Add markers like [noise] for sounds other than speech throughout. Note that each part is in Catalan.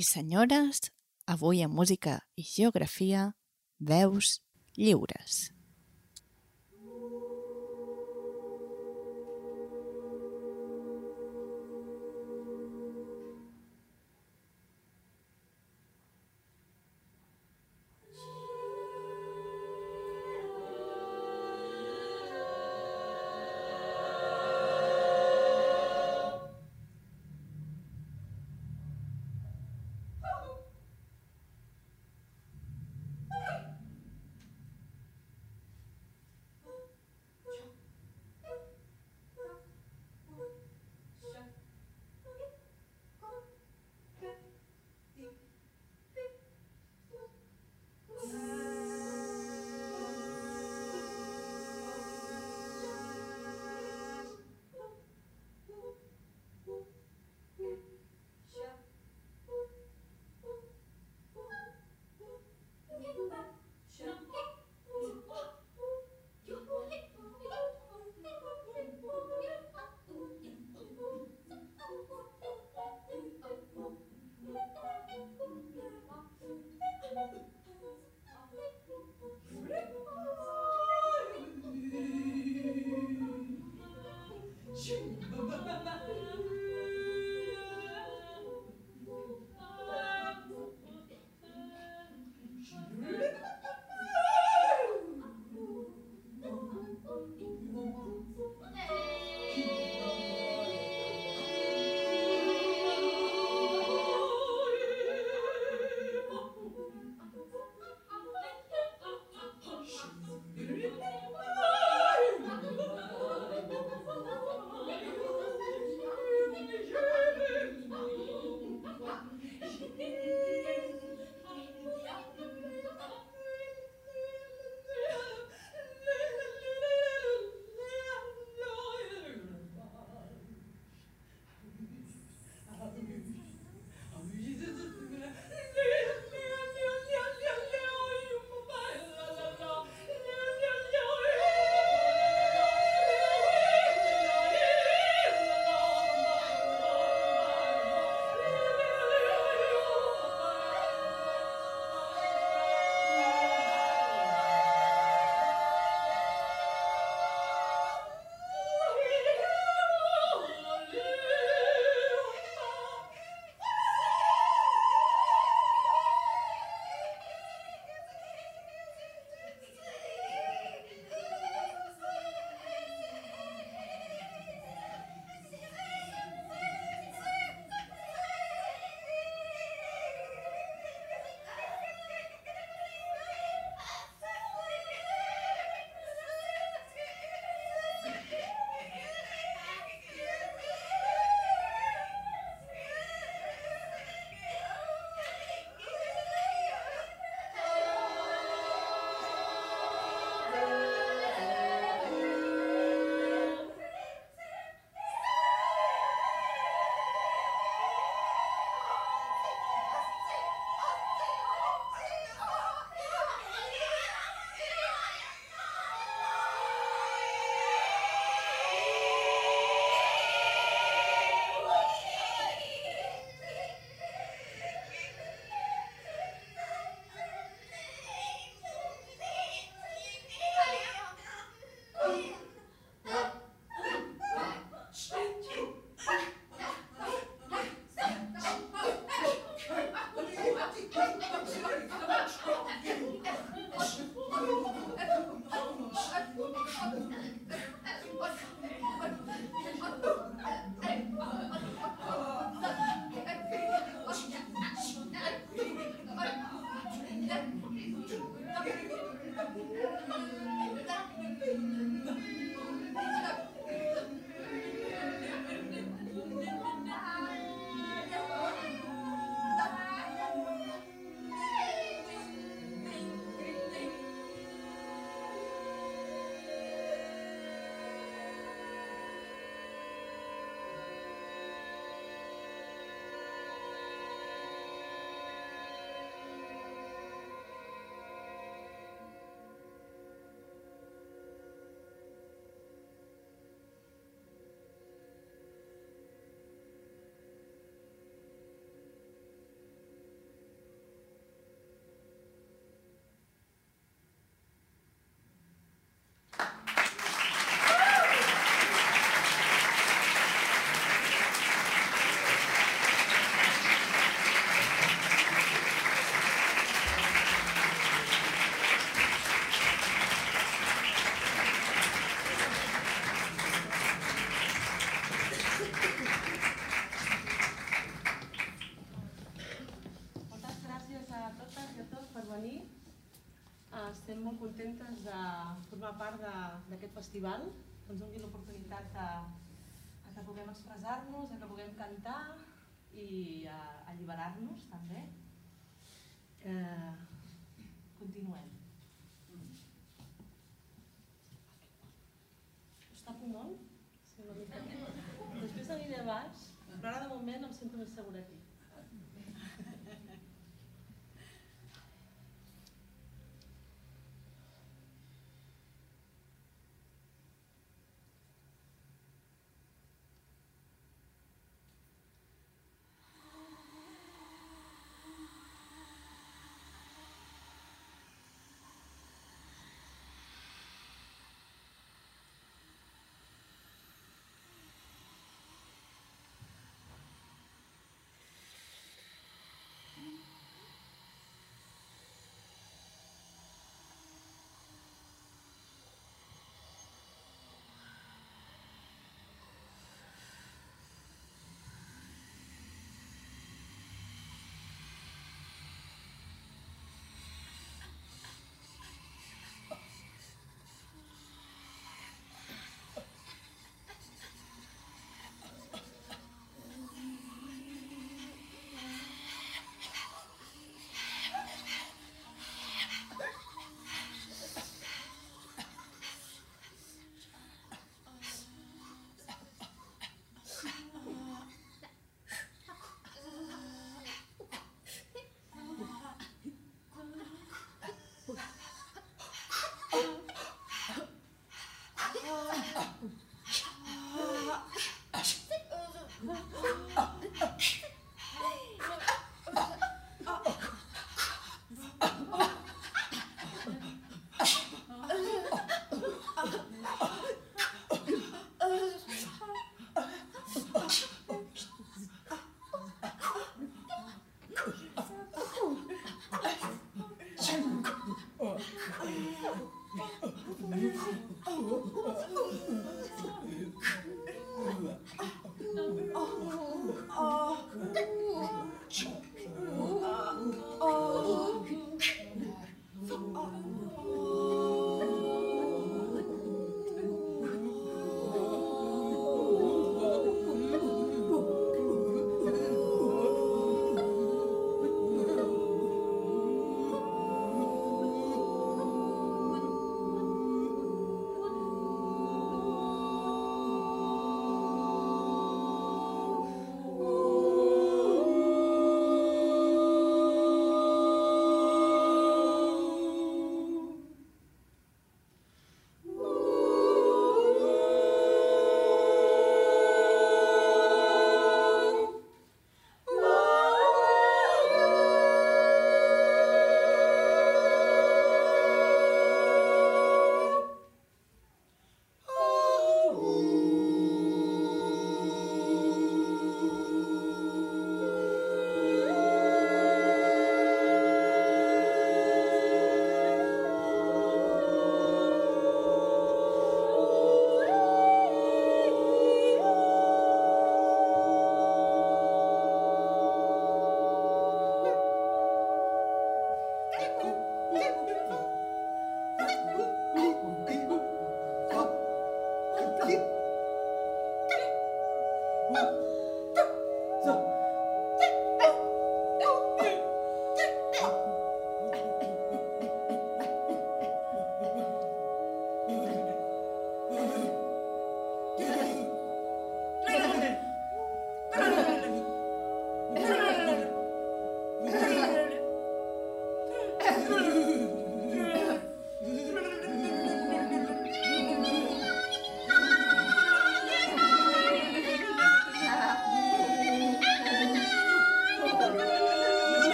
I senyores, avui a Música i Geografia, veus lliures. Formar part d'aquest festival, que ens doni l'oportunitat de, a que puguem expressar-nos, a que puguem cantar i a alliberar-nos també. Eh,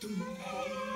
뚱뚱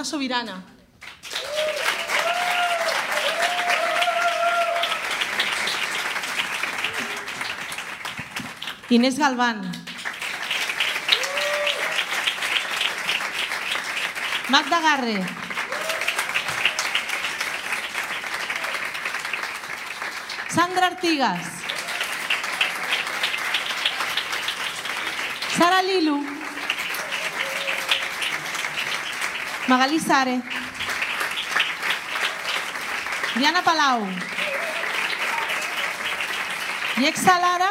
Anna Sobirana. Inés Galván. Magda Garre. Sandra Artigas. Sara Lilu. Magalí Sare. Diana Palau. Yexa Lara.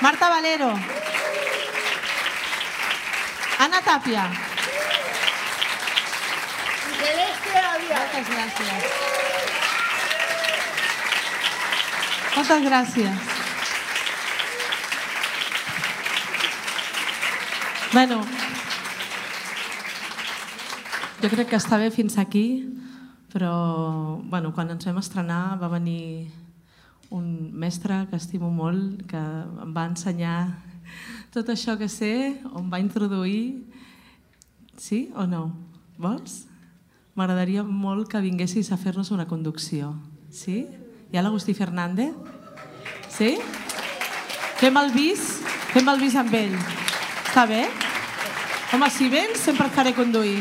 Marta Valero. Ana Tapia. Moltes gràcies. Moltes gràcies. Bueno, jo crec que està bé fins aquí, però bueno, quan ens vam estrenar va venir un mestre que estimo molt, que em va ensenyar tot això que sé, on va introduir... Sí o no? Vols? M'agradaria molt que vinguessis a fer-nos una conducció. Sí? Hi ha l'Agustí Fernández? Sí? Fem el bis, fem el bis amb ell. Està bé? Home, si vens, sempre et faré conduir.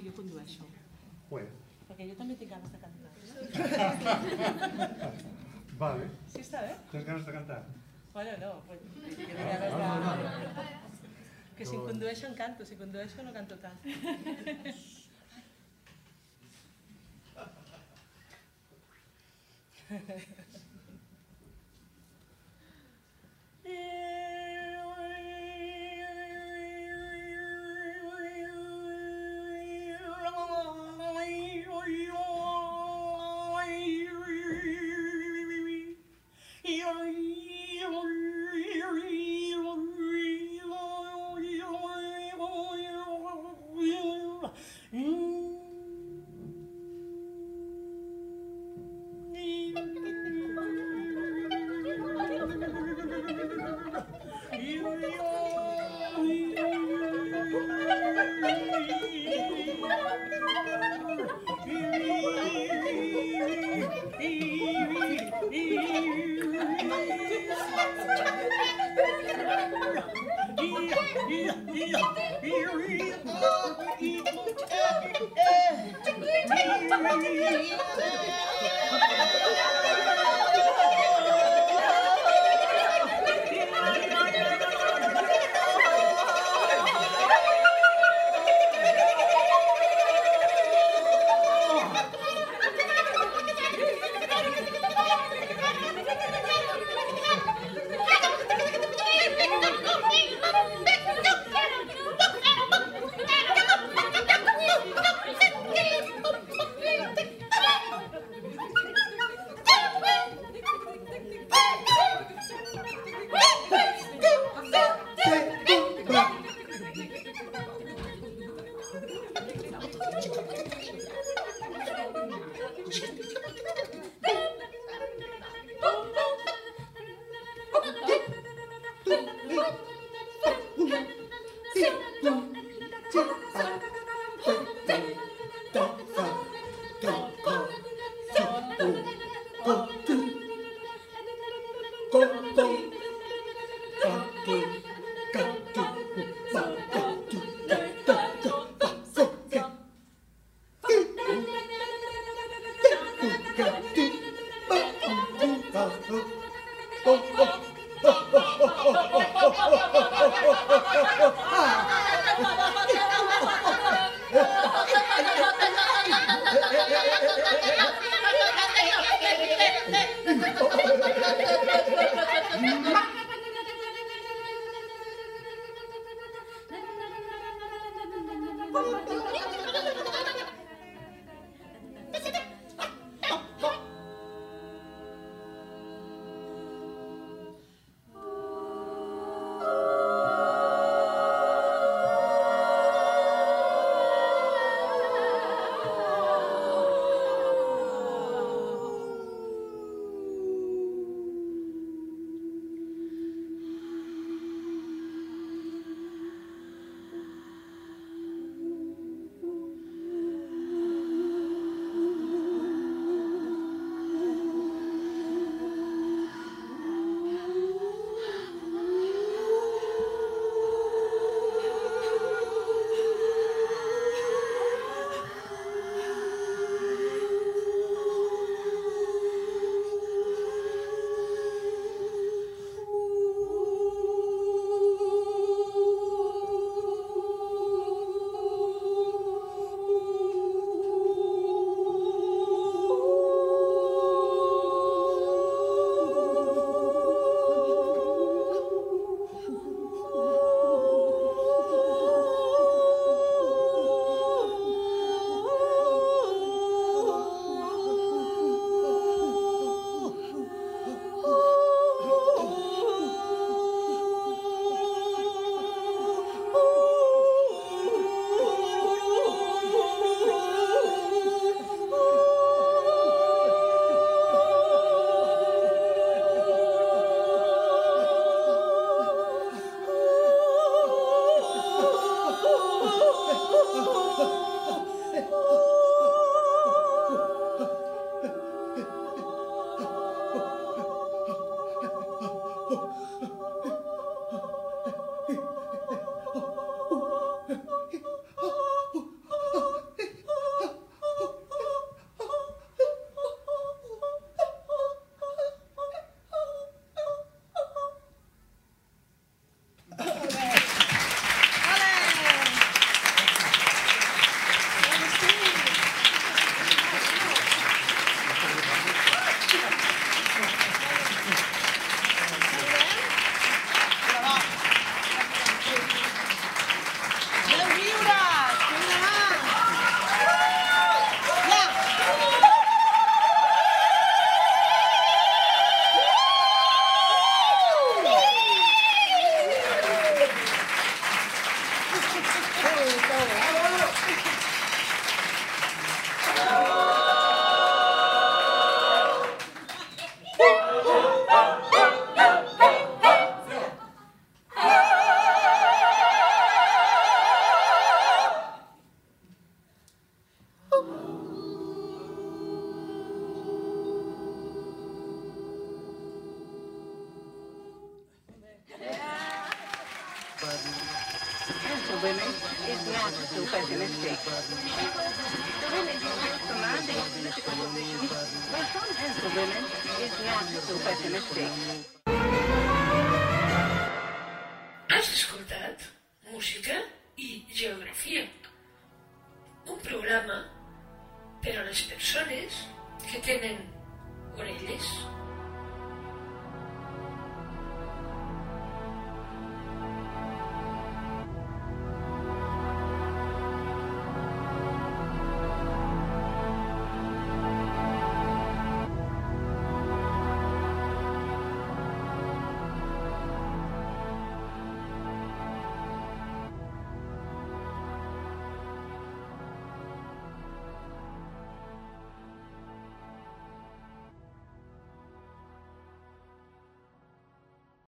Dius condueix i jo condueixo. Perquè jo també tinc ganes de cantar. [laughs] Vale. Sí està bé? Tens ganes de cantar? Bueno, no, pues, jo tinc ganes de... Que si condueixo en canto, si condueixo no canto tant. Oh [laughs]